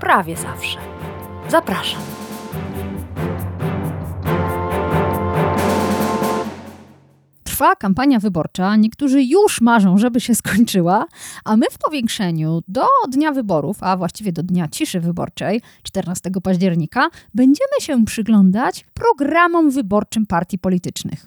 prawie zawsze. Zapraszam. Trwa kampania wyborcza, niektórzy już marzą, żeby się skończyła, a my w powiększeniu do dnia wyborów, a właściwie do dnia ciszy wyborczej, 14 października, będziemy się przyglądać programom wyborczym partii politycznych.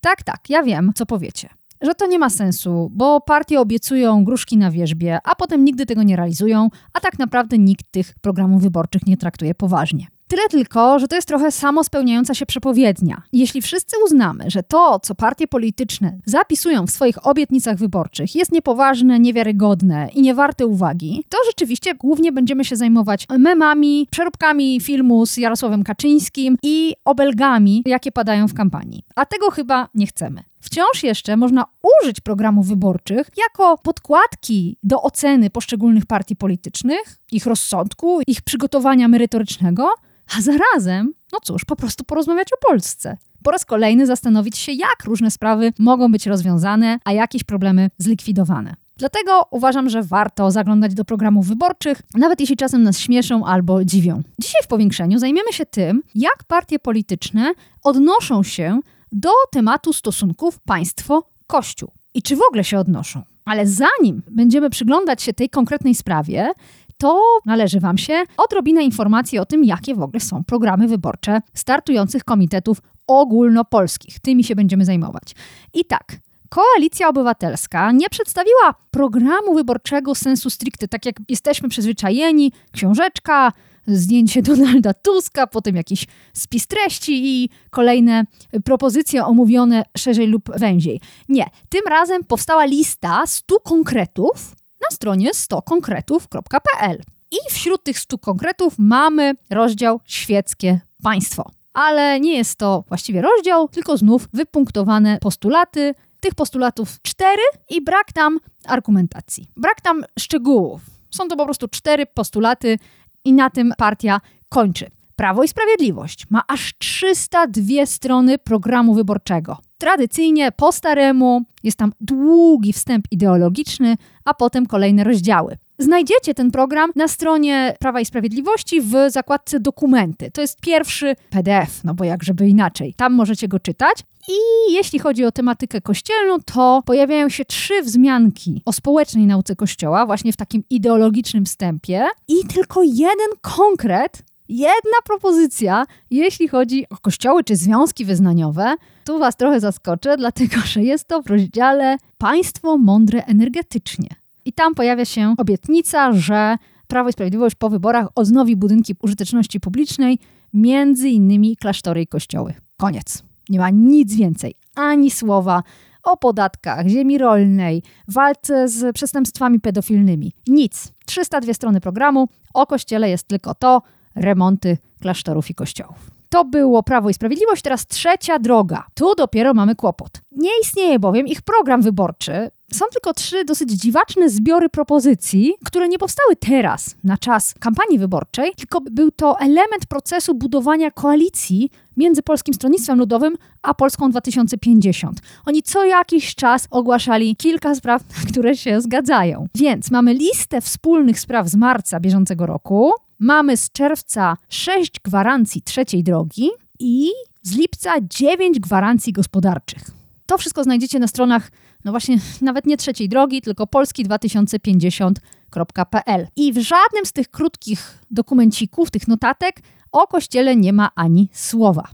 Tak, tak, ja wiem, co powiecie. Że to nie ma sensu, bo partie obiecują gruszki na wierzbie, a potem nigdy tego nie realizują, a tak naprawdę nikt tych programów wyborczych nie traktuje poważnie. Tyle tylko, że to jest trochę samospełniająca się przepowiednia. Jeśli wszyscy uznamy, że to, co partie polityczne zapisują w swoich obietnicach wyborczych, jest niepoważne, niewiarygodne i niewarte uwagi, to rzeczywiście głównie będziemy się zajmować memami, przeróbkami filmu z Jarosławem Kaczyńskim i obelgami, jakie padają w kampanii. A tego chyba nie chcemy. Wciąż jeszcze można użyć programów wyborczych jako podkładki do oceny poszczególnych partii politycznych, ich rozsądku, ich przygotowania merytorycznego, a zarazem, no cóż, po prostu porozmawiać o Polsce. Po raz kolejny zastanowić się, jak różne sprawy mogą być rozwiązane, a jakieś problemy zlikwidowane. Dlatego uważam, że warto zaglądać do programów wyborczych, nawet jeśli czasem nas śmieszą albo dziwią. Dzisiaj w powiększeniu zajmiemy się tym, jak partie polityczne odnoszą się do tematu stosunków państwo-kościół i czy w ogóle się odnoszą. Ale zanim będziemy przyglądać się tej konkretnej sprawie, to należy Wam się odrobinę informacji o tym, jakie w ogóle są programy wyborcze startujących komitetów ogólnopolskich. Tymi się będziemy zajmować. I tak, Koalicja Obywatelska nie przedstawiła programu wyborczego sensu stricte, tak jak jesteśmy przyzwyczajeni, książeczka, zdjęcie Donalda Tuska, potem jakiś spis treści i kolejne propozycje omówione szerzej lub węziej. Nie, tym razem powstała lista 100 konkretów na stronie 100konkretów.pl. I wśród tych 100 konkretów mamy rozdział świeckie państwo. Ale nie jest to właściwie rozdział, tylko znów wypunktowane postulaty. Tych postulatów cztery i brak tam argumentacji. Brak tam szczegółów. Są to po prostu cztery postulaty i na tym partia kończy. Prawo i Sprawiedliwość ma aż 302 strony programu wyborczego. Tradycyjnie po staremu jest tam długi wstęp ideologiczny, a potem kolejne rozdziały. Znajdziecie ten program na stronie Prawa i Sprawiedliwości w zakładce dokumenty. To jest pierwszy PDF, no bo jak żeby inaczej. Tam możecie go czytać. I jeśli chodzi o tematykę kościelną, to pojawiają się trzy wzmianki o społecznej nauce Kościoła, właśnie w takim ideologicznym wstępie, i tylko jeden konkret jedna propozycja, jeśli chodzi o kościoły czy związki wyznaniowe. Tu Was trochę zaskoczę, dlatego że jest to w rozdziale Państwo mądre energetycznie. I tam pojawia się obietnica, że Prawo i Sprawiedliwość po wyborach odnowi budynki użyteczności publicznej, między innymi klasztory i kościoły. Koniec. Nie ma nic więcej, ani słowa o podatkach, ziemi rolnej, walce z przestępstwami pedofilnymi. Nic. 302 strony programu, o kościele jest tylko to, remonty klasztorów i kościołów. To było Prawo i Sprawiedliwość, teraz trzecia droga. Tu dopiero mamy kłopot. Nie istnieje bowiem ich program wyborczy. Są tylko trzy dosyć dziwaczne zbiory propozycji, które nie powstały teraz, na czas kampanii wyborczej, tylko był to element procesu budowania koalicji między Polskim Stronnictwem Ludowym a Polską 2050. Oni co jakiś czas ogłaszali kilka spraw, które się zgadzają. Więc mamy listę wspólnych spraw z marca bieżącego roku, mamy z czerwca 6 gwarancji trzeciej drogi i z lipca 9 gwarancji gospodarczych. To wszystko znajdziecie na stronach, no właśnie, nawet nie trzeciej drogi, tylko polski2050.pl. I w żadnym z tych krótkich dokumencików, tych notatek, o kościele nie ma ani słowa.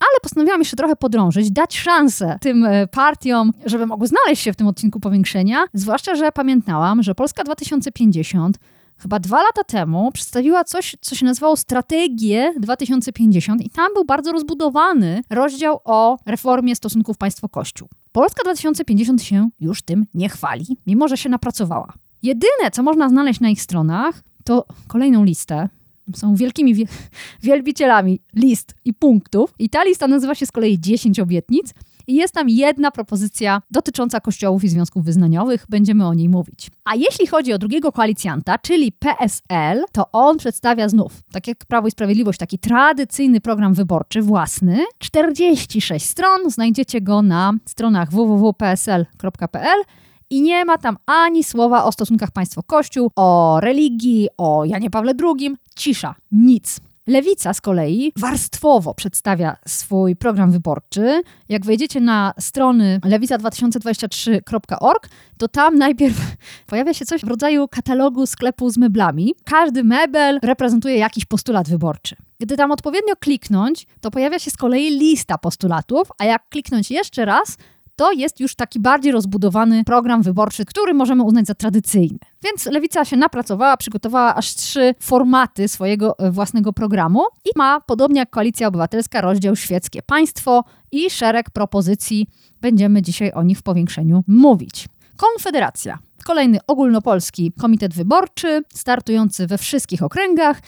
Ale postanowiłam jeszcze trochę podrążyć, dać szansę tym e, partiom, żeby mogły znaleźć się w tym odcinku powiększenia. Zwłaszcza, że pamiętałam, że Polska 2050 chyba dwa lata temu przedstawiła coś, co się nazywało Strategię 2050 i tam był bardzo rozbudowany rozdział o reformie stosunków państwo-kościół. Polska 2050 się już tym nie chwali, mimo że się napracowała. Jedyne, co można znaleźć na ich stronach, to kolejną listę są wielkimi wie wielbicielami list i punktów. I ta lista nazywa się z kolei 10 obietnic. I jest tam jedna propozycja dotycząca kościołów i związków wyznaniowych. Będziemy o niej mówić. A jeśli chodzi o drugiego koalicjanta, czyli PSL, to on przedstawia znów, tak jak Prawo i Sprawiedliwość, taki tradycyjny program wyborczy własny. 46 stron, znajdziecie go na stronach www.psl.pl i nie ma tam ani słowa o stosunkach państwo-kościół, o religii, o Janie Pawle II. Cisza, nic. Lewica z kolei warstwowo przedstawia swój program wyborczy. Jak wejdziecie na strony lewica2023.org, to tam najpierw pojawia się coś w rodzaju katalogu sklepu z meblami. Każdy mebel reprezentuje jakiś postulat wyborczy. Gdy tam odpowiednio kliknąć, to pojawia się z kolei lista postulatów, a jak kliknąć jeszcze raz, to jest już taki bardziej rozbudowany program wyborczy, który możemy uznać za tradycyjny. Więc Lewica się napracowała, przygotowała aż trzy formaty swojego e, własnego programu i ma, podobnie jak Koalicja Obywatelska, rozdział świeckie państwo i szereg propozycji. Będziemy dzisiaj o nich w powiększeniu mówić. Konfederacja. Kolejny ogólnopolski komitet wyborczy, startujący we wszystkich okręgach.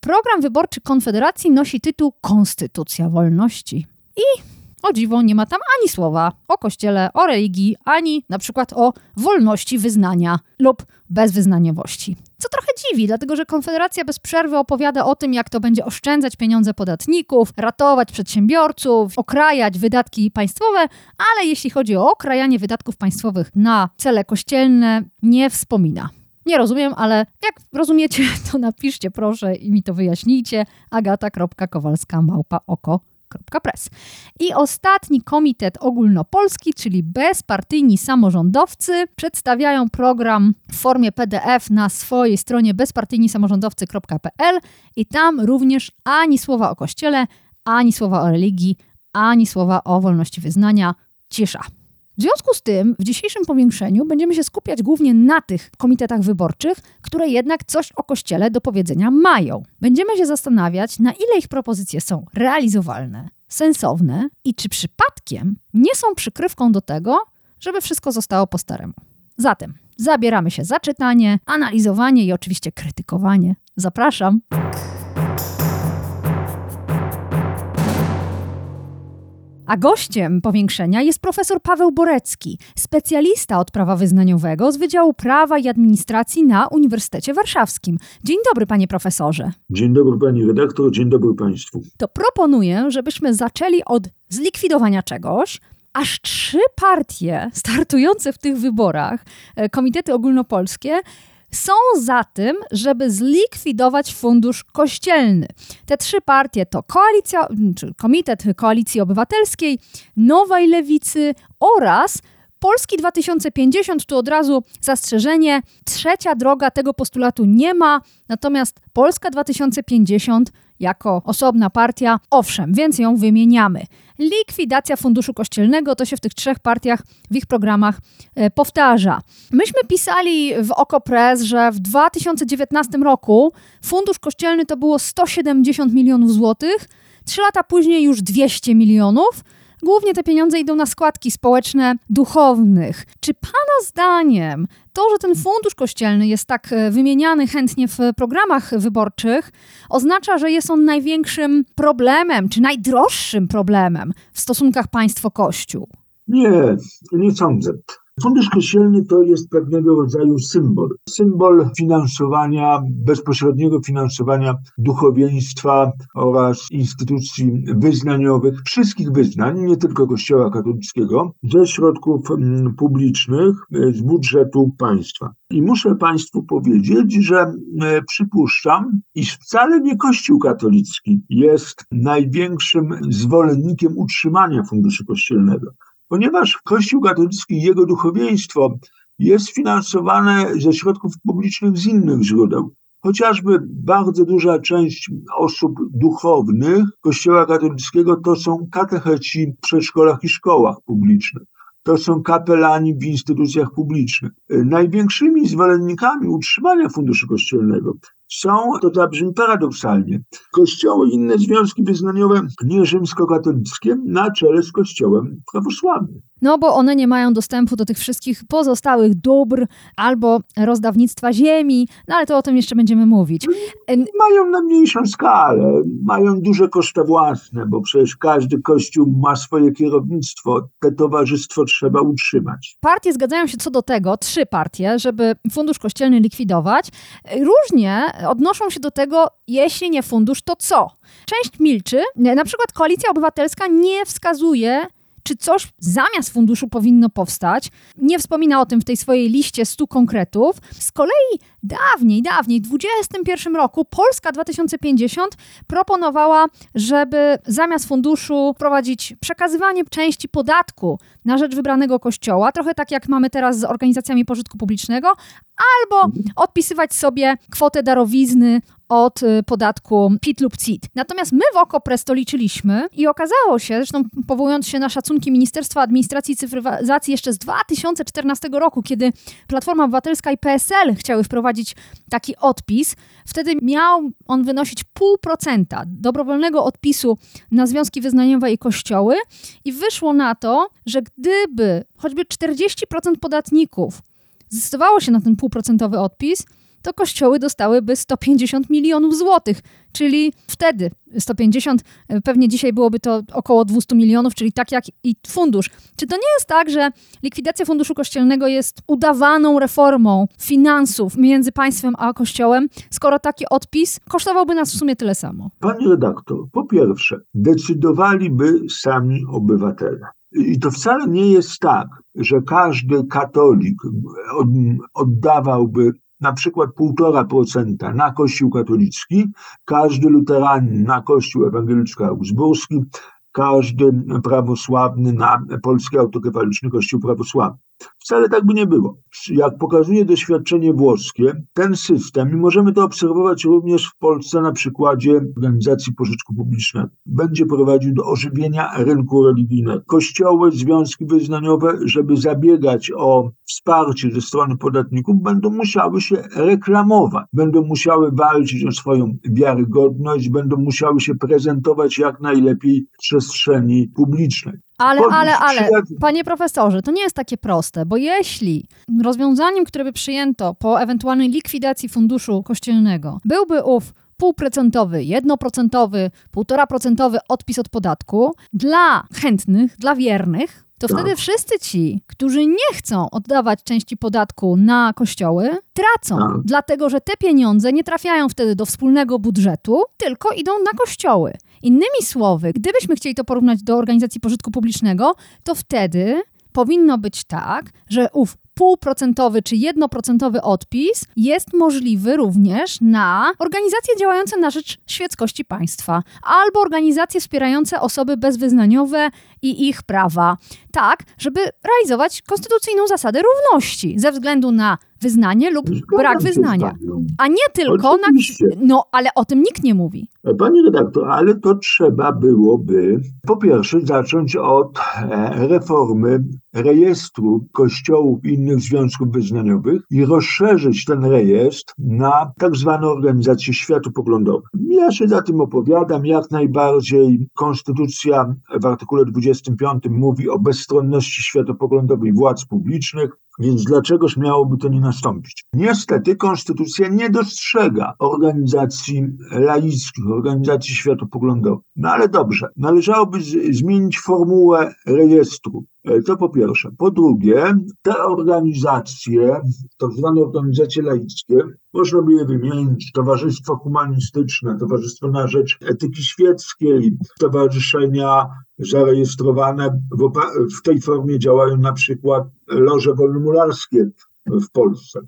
Program wyborczy Konfederacji nosi tytuł Konstytucja Wolności. I o dziwo, nie ma tam ani słowa o kościele, o religii, ani na przykład o wolności wyznania lub bezwyznaniowości. Co trochę dziwi, dlatego że Konfederacja bez przerwy opowiada o tym, jak to będzie oszczędzać pieniądze podatników, ratować przedsiębiorców, okrajać wydatki państwowe, ale jeśli chodzi o okrajanie wydatków państwowych na cele kościelne, nie wspomina. Nie rozumiem, ale jak rozumiecie, to napiszcie proszę i mi to wyjaśnijcie. agata.kowalska małpa oko Press. I ostatni komitet ogólnopolski, czyli bezpartyjni samorządowcy, przedstawiają program w formie PDF na swojej stronie bezpartyjnisamorządowcy.pl i tam również ani słowa o kościele, ani słowa o religii, ani słowa o wolności wyznania. Cisza. W związku z tym w dzisiejszym powiększeniu będziemy się skupiać głównie na tych komitetach wyborczych, które jednak coś o Kościele do powiedzenia mają. Będziemy się zastanawiać, na ile ich propozycje są realizowalne, sensowne i czy przypadkiem nie są przykrywką do tego, żeby wszystko zostało po staremu. Zatem zabieramy się za czytanie, analizowanie i oczywiście krytykowanie. Zapraszam. A gościem powiększenia jest profesor Paweł Borecki, specjalista od prawa wyznaniowego z Wydziału Prawa i Administracji na Uniwersytecie Warszawskim. Dzień dobry, panie profesorze. Dzień dobry, pani redaktor, dzień dobry państwu. To proponuję, żebyśmy zaczęli od zlikwidowania czegoś, aż trzy partie startujące w tych wyborach, e, komitety ogólnopolskie, są za tym, żeby zlikwidować fundusz kościelny. Te trzy partie to koalicja, czy Komitet Koalicji Obywatelskiej, Nowej Lewicy oraz Polski 2050, tu od razu zastrzeżenie, trzecia droga tego postulatu nie ma, natomiast Polska 2050 jako osobna partia, owszem, więc ją wymieniamy. Likwidacja funduszu kościelnego to się w tych trzech partiach w ich programach e, powtarza. Myśmy pisali w Okopres, że w 2019 roku fundusz kościelny to było 170 milionów złotych, trzy lata później już 200 milionów. Głównie te pieniądze idą na składki społeczne duchownych. Czy Pana zdaniem to, że ten fundusz kościelny jest tak e, wymieniany chętnie w programach wyborczych, oznacza, że jest on największym problemem, czy najdroższym problemem w stosunkach państwo-kościół? Nie, nie sądzę. Fundusz Kościelny to jest pewnego rodzaju symbol. Symbol finansowania, bezpośredniego finansowania duchowieństwa oraz instytucji wyznaniowych, wszystkich wyznań, nie tylko Kościoła katolickiego, ze środków mm, publicznych, e, z budżetu państwa. I muszę Państwu powiedzieć, że e, przypuszczam, iż wcale nie Kościół katolicki jest największym zwolennikiem utrzymania funduszu kościelnego ponieważ Kościół katolicki i jego duchowieństwo jest finansowane ze środków publicznych z innych źródeł. Chociażby bardzo duża część osób duchownych Kościoła katolickiego to są katecheci w przedszkolach i szkołach publicznych. To są kapelani w instytucjach publicznych. Największymi zwolennikami utrzymania funduszu kościelnego są, to zabrzmi paradoksalnie, kościoły i inne związki wyznaniowe nie rzymskokatolickie na czele z kościołem prawosławnym. No bo one nie mają dostępu do tych wszystkich pozostałych dóbr albo rozdawnictwa ziemi, no ale to o tym jeszcze będziemy mówić. Mają na mniejszą skalę, mają duże koszty własne, bo przecież każdy kościół ma swoje kierownictwo. Te towarzystwo trzeba utrzymać. Partie zgadzają się co do tego, trzy partie, żeby fundusz kościelny likwidować. Różnie odnoszą się do tego, jeśli nie fundusz, to co? Część milczy, na przykład Koalicja Obywatelska nie wskazuje czy coś zamiast funduszu powinno powstać. Nie wspomina o tym w tej swojej liście 100 konkretów. Z kolei dawniej, dawniej, w 2021 roku Polska 2050 proponowała, żeby zamiast funduszu wprowadzić przekazywanie części podatku na rzecz wybranego kościoła, trochę tak jak mamy teraz z organizacjami pożytku publicznego, albo odpisywać sobie kwotę darowizny od y, podatku PIT lub CIT. Natomiast my w OKO.press to liczyliśmy i okazało się, zresztą powołując się na szacunki Ministerstwa Administracji i Cyfryzacji jeszcze z 2014 roku, kiedy Platforma Obywatelska i PSL chciały wprowadzić taki odpis, wtedy miał on wynosić 0,5% dobrowolnego odpisu na związki wyznaniowe i kościoły i wyszło na to, że gdyby choćby 40% podatników zdecydowało się na ten półprocentowy odpis, to kościoły dostałyby 150 milionów złotych, czyli wtedy 150, e, pewnie dzisiaj byłoby to około 200 milionów, czyli tak jak i fundusz. Czy to nie jest tak, że likwidacja funduszu kościelnego jest udawaną reformą finansów między państwem a kościołem, skoro taki odpis kosztowałby nas w sumie tyle samo? Pani redaktor, po pierwsze, decydowaliby sami obywatele. I to wcale nie jest tak, że każdy katolik oddawałby na przykład 1,5% na Kościół katolicki, każdy luteranin na Kościół ewangeliczno-augsburski, każdy prawosławny na Polski Autokefaliczny Kościół Prawosławny. Wcale tak by nie było. Jak pokazuje doświadczenie włoskie, ten system, i możemy to obserwować również w Polsce na przykładzie organizacji pożyczku publicznego, będzie prowadził do ożywienia rynku religijnego. Kościoły, związki wyznaniowe, żeby zabiegać o wsparcie ze strony podatników, będą musiały się reklamować, będą musiały walczyć o swoją wiarygodność, będą musiały się prezentować jak najlepiej w przestrzeni publicznej. Ale, ale, ale, panie profesorze, to nie jest takie proste, bo jeśli rozwiązaniem, które by przyjęto po ewentualnej likwidacji funduszu kościelnego byłby ów półprocentowy, jednoprocentowy, półtora procentowy odpis od podatku dla chętnych, dla wiernych, to tak. wtedy wszyscy ci, którzy nie chcą oddawać części podatku na kościoły, tracą, tak. dlatego że te pieniądze nie trafiają wtedy do wspólnego budżetu, tylko idą na kościoły. Innymi słowy, gdybyśmy chcieli to porównać do organizacji pożytku publicznego, to wtedy powinno być tak, że ów półprocentowy czy jednoprocentowy odpis jest możliwy również na organizacje działające na rzecz świeckości państwa albo organizacje wspierające osoby bezwyznaniowe i ich prawa, tak, żeby realizować konstytucyjną zasadę równości ze względu na wyznanie lub brak wyznania. A nie tylko na. No, ale o tym nikt nie mówi. Pani redaktor, ale to trzeba byłoby po pierwsze zacząć od e, reformy rejestru kościołów i innych związków wyznaniowych i rozszerzyć ten rejestr na tak zwane organizacje światopoglądowe. Ja się za tym opowiadam jak najbardziej. Konstytucja w artykule 25 mówi o bezstronności światopoglądowej władz publicznych, więc dlaczegoż miałoby to nie nastąpić? Niestety konstytucja nie dostrzega organizacji laickich, organizacji światopoglądowych. No ale dobrze, należałoby z- zmienić formułę rejestru. E, to po pierwsze. Po drugie, te organizacje, tak zwane organizacje laickie, można by je wymienić, Towarzystwo Humanistyczne, Towarzystwo na Rzecz Etyki Świeckiej, stowarzyszenia zarejestrowane w, w tej formie działają na przykład loże wolnomularskie w Polsce.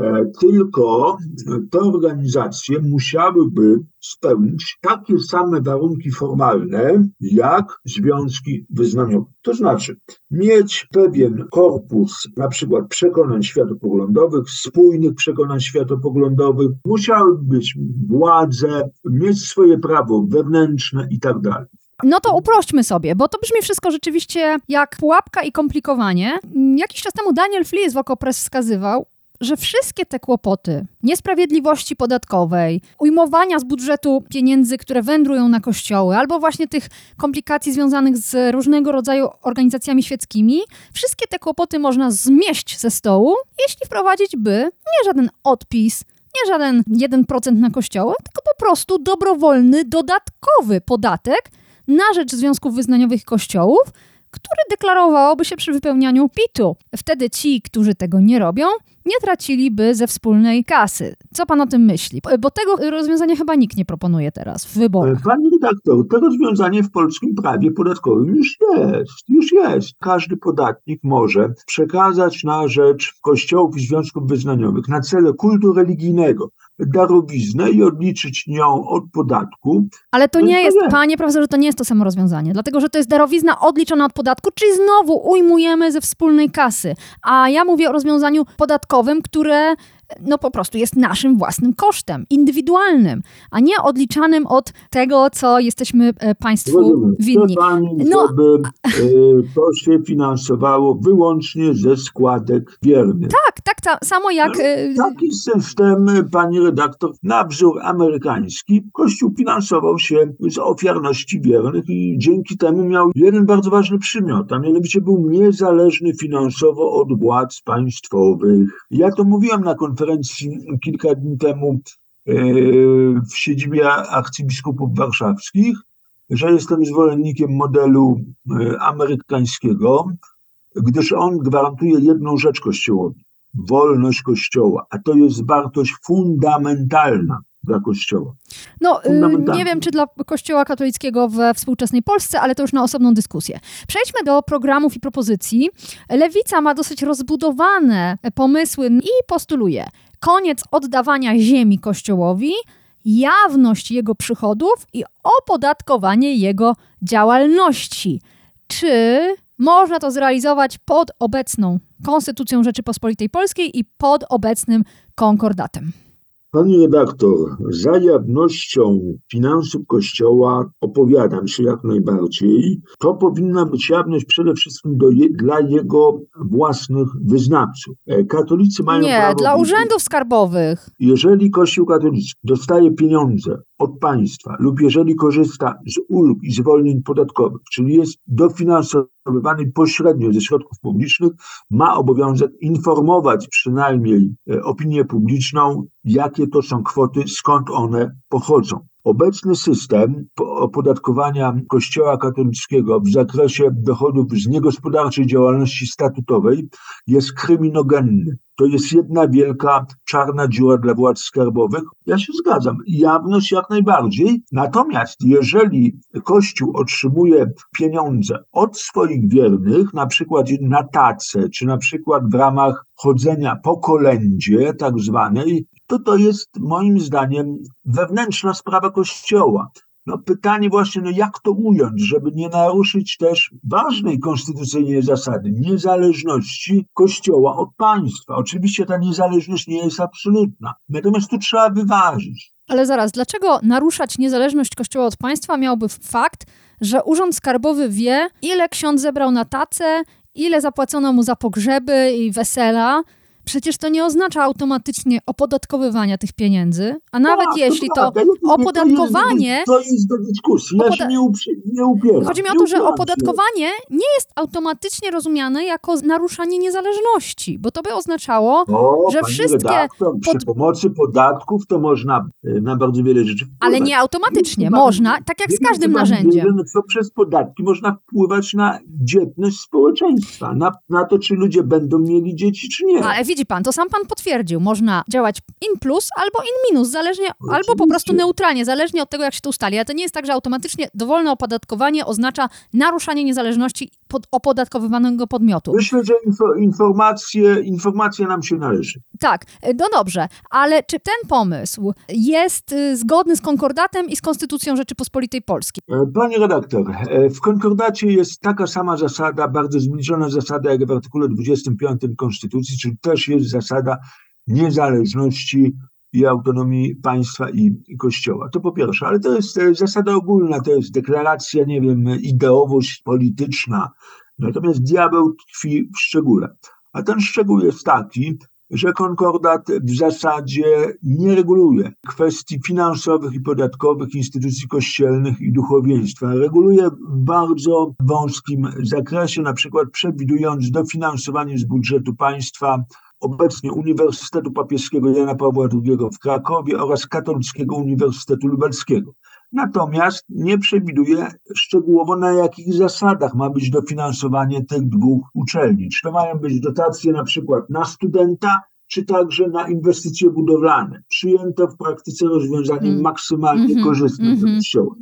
E, tylko te organizacje musiałyby spełnić takie same warunki formalne jak związki wyznaniowe. To znaczy mieć pewien korpus na przykład przekonań światopoglądowych, spójnych przekonań światopoglądowych, musiały być władze, mieć swoje prawo wewnętrzne i tak dalej. No to uprośćmy sobie, bo to brzmi wszystko rzeczywiście jak pułapka i komplikowanie. Jakiś czas temu Daniel Flies w Okopres wskazywał, że wszystkie te kłopoty niesprawiedliwości podatkowej, ujmowania z budżetu pieniędzy, które wędrują na kościoły, albo właśnie tych komplikacji związanych z różnego rodzaju organizacjami świeckimi, wszystkie te kłopoty można zmieść ze stołu, jeśli wprowadzić by nie żaden odpis, nie żaden 1% na kościoły, tylko po prostu dobrowolny, dodatkowy podatek na rzecz związków wyznaniowych kościołów, który deklarowałoby się przy wypełnianiu PIT-u. Wtedy ci, którzy tego nie robią, nie traciliby ze wspólnej kasy. Co pan o tym myśli? Bo tego rozwiązania chyba nikt nie proponuje teraz w wyborach. Panie redaktor, to rozwiązanie w polskim prawie podatkowym już jest. Już jest. Każdy podatnik może przekazać na rzecz kościołów i związków wyznaniowych na cele kultu religijnego darowiznę i odliczyć nią od podatku. Ale to No nie jest, nie. panie profesorze, to nie jest to samo rozwiązanie, dlatego że to jest darowizna odliczona od podatku, czyli znowu ujmujemy ze wspólnej kasy. A ja mówię o rozwiązaniu podatkowym, które no po prostu jest naszym własnym kosztem, indywidualnym, a nie odliczanym od tego, co jesteśmy e, państwu Rozumiem. winni. Chce pani, No. żeby e, to się finansowało wyłącznie ze składek wiernych. Tak, tak ta, samo jak... e, Taki system, pani redaktor, na wzór amerykański, Kościół finansował się z ofiarności wiernych i dzięki temu miał jeden bardzo ważny przymiot, a mianowicie był niezależny finansowo od władz państwowych. Ja to mówiłem na konferencji kilka dni temu e, w siedzibie arcybiskupów warszawskich, że jestem zwolennikiem modelu e, amerykańskiego, gdyż on gwarantuje jedną rzecz Kościołowi wolność Kościoła, a to jest wartość fundamentalna dla Kościoła. No, y, nie wiem, czy dla Kościoła katolickiego we współczesnej Polsce, ale to już na osobną dyskusję. Przejdźmy do programów i propozycji. Lewica ma dosyć rozbudowane pomysły i postuluje koniec oddawania ziemi Kościołowi, jawność jego przychodów i opodatkowanie jego działalności. Czy można to zrealizować pod obecną Konstytucją Rzeczypospolitej Polskiej i pod obecnym konkordatem? Pani redaktor, za jawnością finansów Kościoła opowiadam się jak najbardziej. To powinna być jawność przede wszystkim do dla jego własnych wyznawców. E, Katolicy mają Nie, prawo dla urzędów skarbowych. Jeżeli Kościół katolicki dostaje pieniądze od państwa lub jeżeli korzysta z ulg i zwolnień podatkowych, czyli jest dofinansowywany pośrednio ze środków publicznych, ma obowiązek informować przynajmniej e, opinię publiczną, jakie to są kwoty, skąd one pochodzą. Obecny system po- opodatkowania Kościoła katolickiego w zakresie dochodów z niegospodarczej działalności statutowej jest kryminogenny. To jest jedna wielka czarna dziura dla władz skarbowych. Ja się zgadzam. Jawność jak najbardziej. Natomiast jeżeli Kościół otrzymuje pieniądze od swoich wiernych, na przykład na tace, czy na przykład w ramach chodzenia po kolędzie tak zwanej, to to jest moim zdaniem wewnętrzna sprawa Kościoła. No pytanie właśnie, no jak to ująć, żeby nie naruszyć też ważnej konstytucyjnie zasady niezależności Kościoła od państwa. Oczywiście ta niezależność nie jest absolutna, natomiast tu trzeba wyważyć. Ale zaraz, dlaczego naruszać niezależność Kościoła od państwa miałby fakt, że Urząd Skarbowy wie, ile ksiądz zebrał na tacę, ile zapłacono mu za pogrzeby i wesela? Przecież to nie oznacza automatycznie opodatkowywania tych pieniędzy, a nawet Tak, jeśli to mówię, opodatkowanie- To jest, to do dyskusji. Ja Opoda- się nie, nie upieram. Chodzi mi o to, że opodatkowanie nie jest automatycznie rozumiane jako naruszanie niezależności, bo to by oznaczało, O, że wszystkie redaktor, przy pod- pomocy podatków to można y, na bardzo wiele rzeczy wpływać. ale nie automatycznie. Można, tak jak z każdym narzędziem. co przez podatki można wpływać na dzietność społeczeństwa, na, na to, czy ludzie będą mieli dzieci, czy nie. Ale widzi pan, to sam pan potwierdził. Można działać in plus albo in minus, zależnie, albo po Oczywiście. prostu neutralnie, zależnie od tego, jak się to ustali. Ale to nie jest tak, że automatycznie dowolne opodatkowanie oznacza naruszanie niezależności pod opodatkowywanego podmiotu. Myślę, że info, informacje, informacja nam się należy. Tak, e, no dobrze, ale czy ten pomysł jest y, zgodny z konkordatem i z Konstytucją Rzeczypospolitej Polskiej? E, Panie redaktor, e, w konkordacie jest taka sama zasada, bardzo zbliżona zasada jak w artykule 25 Konstytucji, czyli też jest zasada niezależności i autonomii państwa i, Kościoła. To po pierwsze, ale to jest e, zasada ogólna, to jest deklaracja, nie wiem, ideowość polityczna. Natomiast diabeł tkwi w szczególe. A ten szczegół jest taki, że konkordat w zasadzie nie reguluje kwestii finansowych i podatkowych instytucji kościelnych i duchowieństwa. Reguluje w bardzo wąskim zakresie, na przykład przewidując dofinansowanie z budżetu państwa obecnie Uniwersytetu Papieskiego Jana Pawła II w Krakowie oraz Katolickiego Uniwersytetu Lubelskiego. Natomiast nie przewiduje szczegółowo na jakich zasadach ma być dofinansowanie tych dwóch uczelni. Czy to mają być dotacje na przykład na studenta, czy także na inwestycje budowlane. Przyjęto w praktyce rozwiązanie Mm. maksymalnie Mhm, korzystne dla mhm. Kościoła.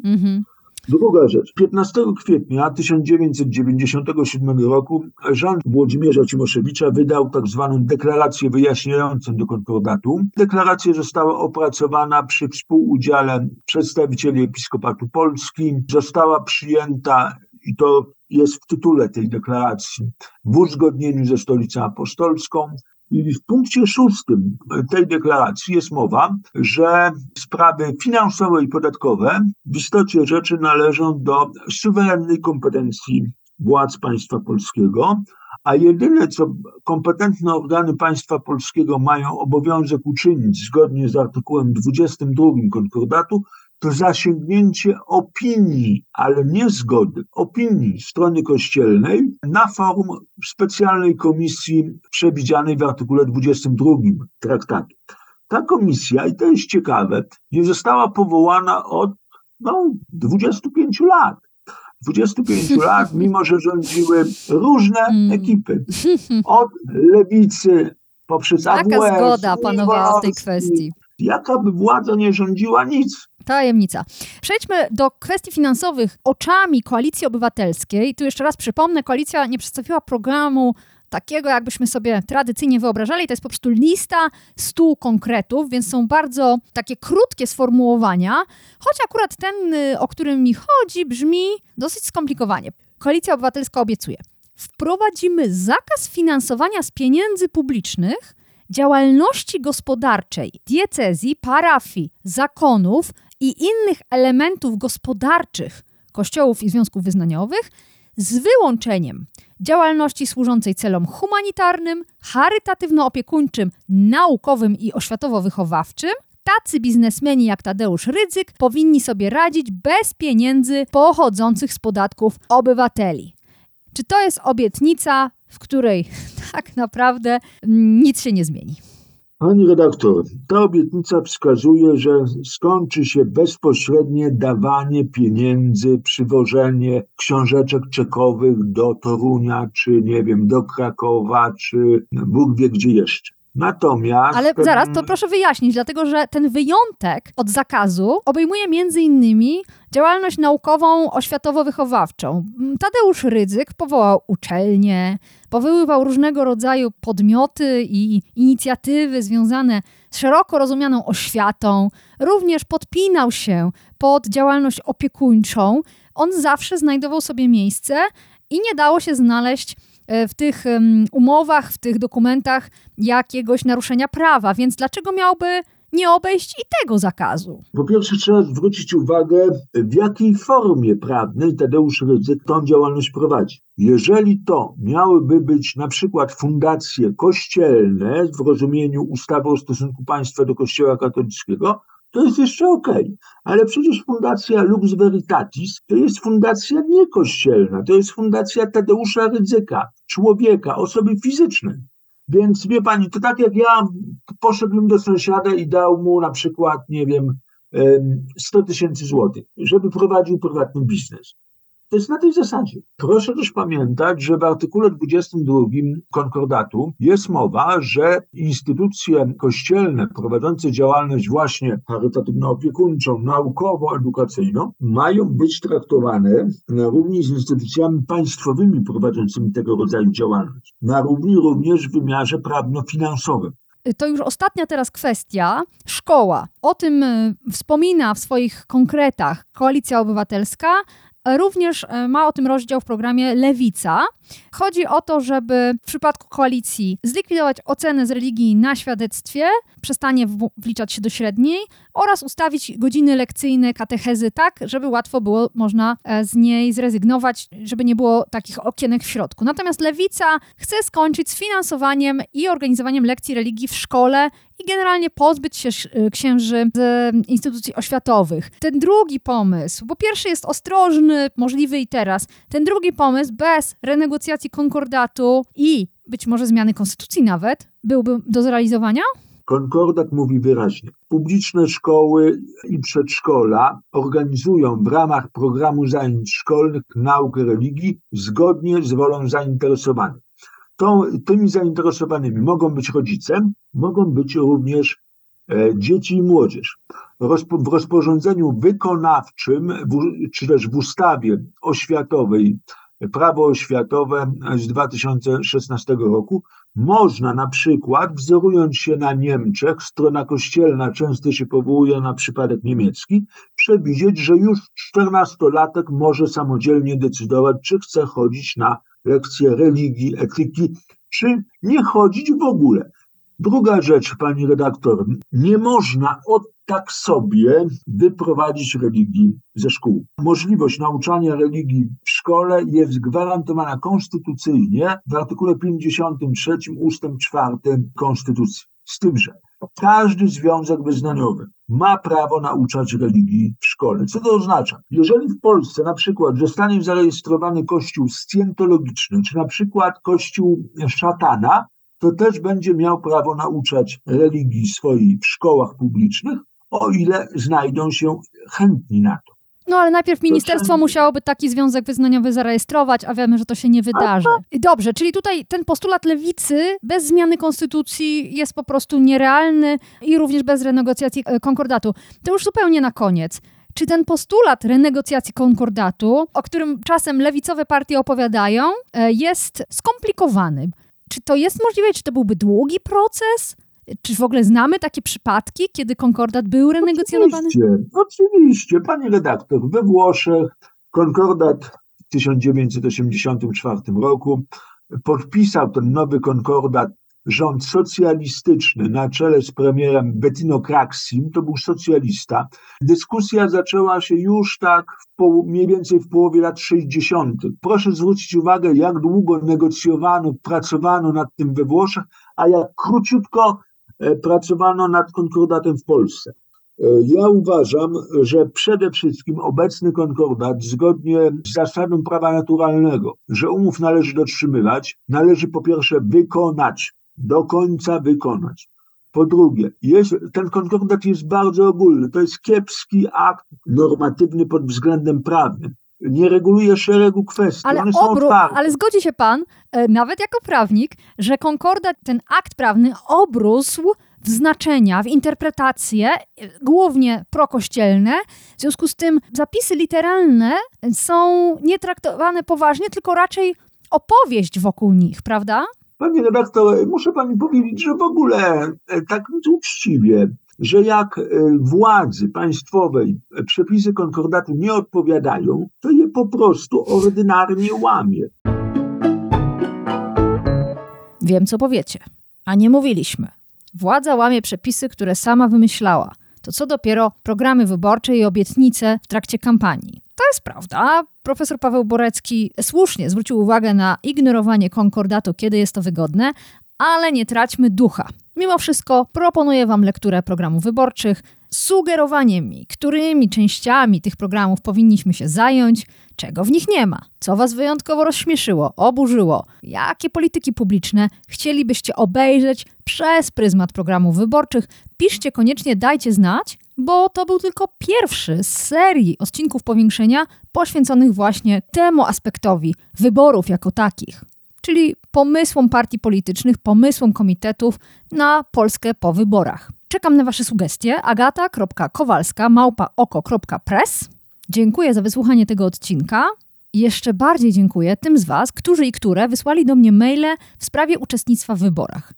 Druga rzecz. 15 kwietnia 1997 roku rząd Włodzimierza Cimoszewicza wydał tak zwaną deklarację wyjaśniającą do konkordatu. Deklaracja została opracowana przy współudziale przedstawicieli Episkopatu Polski. Została przyjęta, i to jest w tytule tej deklaracji, w uzgodnieniu ze Stolicą Apostolską. W punkcie szóstym tej deklaracji jest mowa, że sprawy finansowe i podatkowe w istocie rzeczy należą do suwerennej kompetencji władz państwa polskiego, a jedyne, co kompetentne organy państwa polskiego mają obowiązek uczynić zgodnie z artykułem 22 konkordatu, to zasięgnięcie opinii, ale nie zgody, opinii strony kościelnej na forum specjalnej komisji przewidzianej w artykule 22 traktatu. Ta komisja, i to jest ciekawe, nie została powołana od no, 25 lat. 25 lat, mimo że rządziły różne Mm. ekipy. Od lewicy poprzez AWS, zgoda panowała w tej kwestii. Jaka by władza nie rządziła, nic. Tajemnica. Przejdźmy do kwestii finansowych oczami Koalicji Obywatelskiej. Tu jeszcze raz przypomnę, koalicja nie przedstawiła programu takiego, jakbyśmy sobie tradycyjnie wyobrażali. To jest po prostu lista stu konkretów, więc są bardzo takie krótkie sformułowania, choć akurat ten, y, o którym mi chodzi, brzmi dosyć skomplikowanie. Koalicja Obywatelska obiecuje. Wprowadzimy zakaz finansowania z pieniędzy publicznych działalności gospodarczej, diecezji, parafii, zakonów i innych elementów gospodarczych kościołów i związków wyznaniowych z wyłączeniem działalności służącej celom humanitarnym, charytatywno-opiekuńczym, naukowym i oświatowo-wychowawczym. Tacy biznesmeni jak Tadeusz Rydzyk powinni sobie radzić bez pieniędzy pochodzących z podatków obywateli. Czy to jest obietnica, w której tak naprawdę nic się nie zmieni? Pani redaktor, ta obietnica wskazuje, że skończy się bezpośrednie dawanie pieniędzy, przywożenie książeczek czekowych do Torunia, czy nie wiem, do Krakowa, czy Bóg wie gdzie jeszcze. Natomiast. Ale zaraz, to proszę wyjaśnić, dlatego że ten wyjątek od zakazu obejmuje między innymi działalność naukową, oświatowo-wychowawczą. Tadeusz Rydzyk powołał uczelnie, powoływał różnego rodzaju podmioty i inicjatywy związane z szeroko rozumianą oświatą, również podpinał się pod działalność opiekuńczą. On zawsze znajdował sobie miejsce i nie dało się znaleźć w tych um, umowach, w tych dokumentach jakiegoś naruszenia prawa, więc dlaczego miałby nie obejść i tego zakazu? Po pierwsze trzeba zwrócić uwagę, w jakiej formie prawnej Tadeusz Rydzyk tą działalność prowadzi. Jeżeli to miałyby być na przykład fundacje kościelne w rozumieniu ustawy o stosunku państwa do kościoła katolickiego, to jest jeszcze okej. Ale przecież fundacja Lux Veritatis to jest fundacja niekościelna, to jest fundacja Tadeusza Rydzyka, człowieka, osoby fizycznej. Więc wie pani, to tak jak ja poszedłem do sąsiada i dał mu na przykład, nie wiem, 100 tysięcy złotych, żeby prowadził prywatny biznes. To jest na tej zasadzie. Proszę też pamiętać, że w artykule 22 konkordatu jest mowa, że instytucje kościelne prowadzące działalność właśnie charytatywno-opiekuńczą, naukowo-edukacyjną mają być traktowane na równi z instytucjami państwowymi prowadzącymi tego rodzaju działalność. Na równi również w wymiarze prawno-finansowym. To już ostatnia teraz kwestia. Szkoła. O tym wspomina w swoich konkretach Koalicja Obywatelska, Również ma o tym rozdział w programie Lewica. Chodzi o to, żeby w przypadku koalicji zlikwidować ocenę z religii na świadectwie, przestanie wliczać się do średniej oraz ustawić godziny lekcyjne katechezy tak, żeby łatwo było można e, z niej zrezygnować, żeby nie było takich okienek w środku. Natomiast lewica chce skończyć z finansowaniem i organizowaniem lekcji religii w szkole i generalnie pozbyć się y, księży z e, instytucji oświatowych. Ten drugi pomysł, bo pierwszy jest ostrożny, możliwy i teraz. Ten drugi pomysł, bez konkordatu i być może zmiany konstytucji nawet, byłby do zrealizowania? Konkordat mówi wyraźnie. Publiczne szkoły i przedszkola organizują w ramach programu zajęć szkolnych naukę religii zgodnie z wolą zainteresowanych. Tymi zainteresowanymi mogą być rodzice, mogą być również e, dzieci i młodzież. Rozpo, w rozporządzeniu wykonawczym, w, czy też w ustawie oświatowej, prawo oświatowe z 2016 roku, można na przykład, wzorując się na Niemczech, strona kościelna często się powołuje na przypadek niemiecki, przewidzieć, że już czternastolatek może samodzielnie decydować, czy chce chodzić na lekcje religii, etyki, czy nie chodzić w ogóle. Druga rzecz, pani redaktor, nie można od tak sobie wyprowadzić religii ze szkół. Możliwość nauczania religii w szkole jest gwarantowana konstytucyjnie w artykule 53 ustęp 4 Konstytucji. Z tym, że każdy związek wyznaniowy ma prawo nauczać religii w szkole. Co to oznacza? Jeżeli w Polsce na przykład zostanie zarejestrowany kościół scjentologiczny, czy na przykład kościół szatana, to też będzie miał prawo nauczać religii swojej w szkołach publicznych, o ile znajdą się chętni na to. No ale najpierw ministerstwo musiałoby taki związek wyznaniowy zarejestrować, a wiemy, że to się nie wydarzy. I Dobrze, czyli tutaj ten postulat lewicy bez zmiany konstytucji jest po prostu nierealny i również bez renegocjacji e, konkordatu. To już zupełnie na koniec. Czy ten postulat renegocjacji konkordatu, o którym czasem lewicowe partie opowiadają, e, jest skomplikowany? Czy to jest możliwe? Czy to byłby długi proces? Czy w ogóle znamy takie przypadki, kiedy konkordat był renegocjonowany? Oczywiście, oczywiście, pani redaktor, we Włoszech konkordat w 1984 roku podpisał ten nowy konkordat rząd socjalistyczny na czele z premierem Bettino Craxim, to był socjalista. Dyskusja zaczęła się już tak w mniej więcej w połowie lat 60. Proszę zwrócić uwagę, jak długo negocjowano, pracowano nad tym we Włoszech, a jak króciutko e, pracowano nad konkordatem w Polsce. E, Ja uważam, że przede wszystkim obecny konkordat, zgodnie z zasadą prawa naturalnego, że umów należy dotrzymywać, należy po pierwsze wykonać, do końca wykonać. Po drugie, jest, ten konkordat jest bardzo ogólny. To jest kiepski akt normatywny pod względem prawnym. Nie reguluje szeregu kwestii. Ale, One są obru- ale zgodzi się pan, e, nawet jako prawnik, że konkordat, ten akt prawny obrósł w znaczenia, w interpretacje, e, głównie prokościelne. W związku z tym zapisy literalne są nie traktowane poważnie, tylko raczej opowieść wokół nich, prawda? Pani redaktor, muszę pani powiedzieć, że w ogóle e, tak uczciwie, że jak e, władzy państwowej przepisy konkordatu nie odpowiadają, to je po prostu ordynarnie łamie. Wiem, co powiecie. A nie mówiliśmy. Władza łamie przepisy, które sama wymyślała. To co dopiero programy wyborcze i obietnice w trakcie kampanii. To jest prawda. Profesor Paweł Borecki słusznie zwrócił uwagę na ignorowanie konkordatu, kiedy jest to wygodne, ale nie traćmy ducha. Mimo wszystko proponuję Wam lekturę programów wyborczych, sugerowanie mi, którymi częściami tych programów powinniśmy się zająć, czego w nich nie ma, co Was wyjątkowo rozśmieszyło, oburzyło, jakie polityki publiczne chcielibyście obejrzeć przez pryzmat programów wyborczych. Piszcie koniecznie, dajcie znać, bo to był tylko pierwszy z serii odcinków powiększenia poświęconych właśnie temu aspektowi wyborów jako takich czyli pomysłom partii politycznych, pomysłom komitetów na Polskę po wyborach. Czekam na Wasze sugestie. agata.kowalska. Dziękuję za wysłuchanie tego odcinka. Jeszcze bardziej dziękuję tym z Was, którzy i które wysłali do mnie maile w sprawie uczestnictwa w wyborach.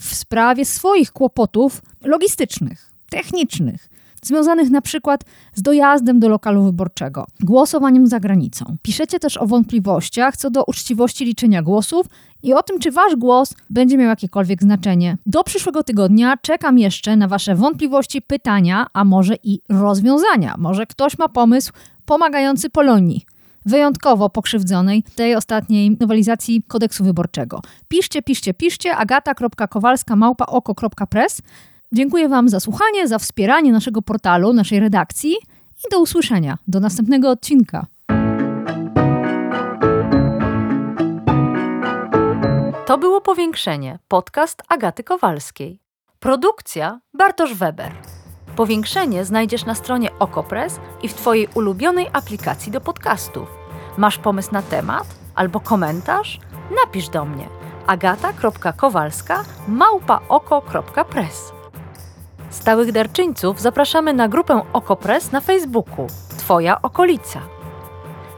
W sprawie swoich kłopotów logistycznych, technicznych, związanych na przykład z dojazdem do lokalu wyborczego, głosowaniem za granicą. Piszecie też o wątpliwościach co do uczciwości liczenia głosów i o tym, czy wasz głos będzie miał jakiekolwiek znaczenie. Do przyszłego tygodnia czekam jeszcze na wasze wątpliwości, pytania, a może i rozwiązania. Może ktoś ma pomysł pomagający Polonii wyjątkowo pokrzywdzonej tej ostatniej nowelizacji kodeksu wyborczego. Piszcie, piszcie, piszcie agata.kowalska małpaoko.press. Dziękuję Wam za słuchanie, za wspieranie naszego portalu, naszej redakcji i do usłyszenia. Do następnego odcinka. To było Powiększenie, podcast Agaty Kowalskiej. Produkcja Bartosz Weber. Powiększenie znajdziesz na stronie Okopres i w Twojej ulubionej aplikacji do podcastów. Masz pomysł na temat albo komentarz? Napisz do mnie agata.kowalska małpaoko.press Stałych darczyńców zapraszamy na grupę Okopres na Facebooku Twoja okolica.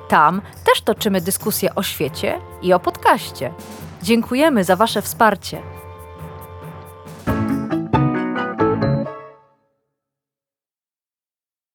Tam też toczymy dyskusje o świecie i o podcaście. Dziękujemy za Wasze wsparcie.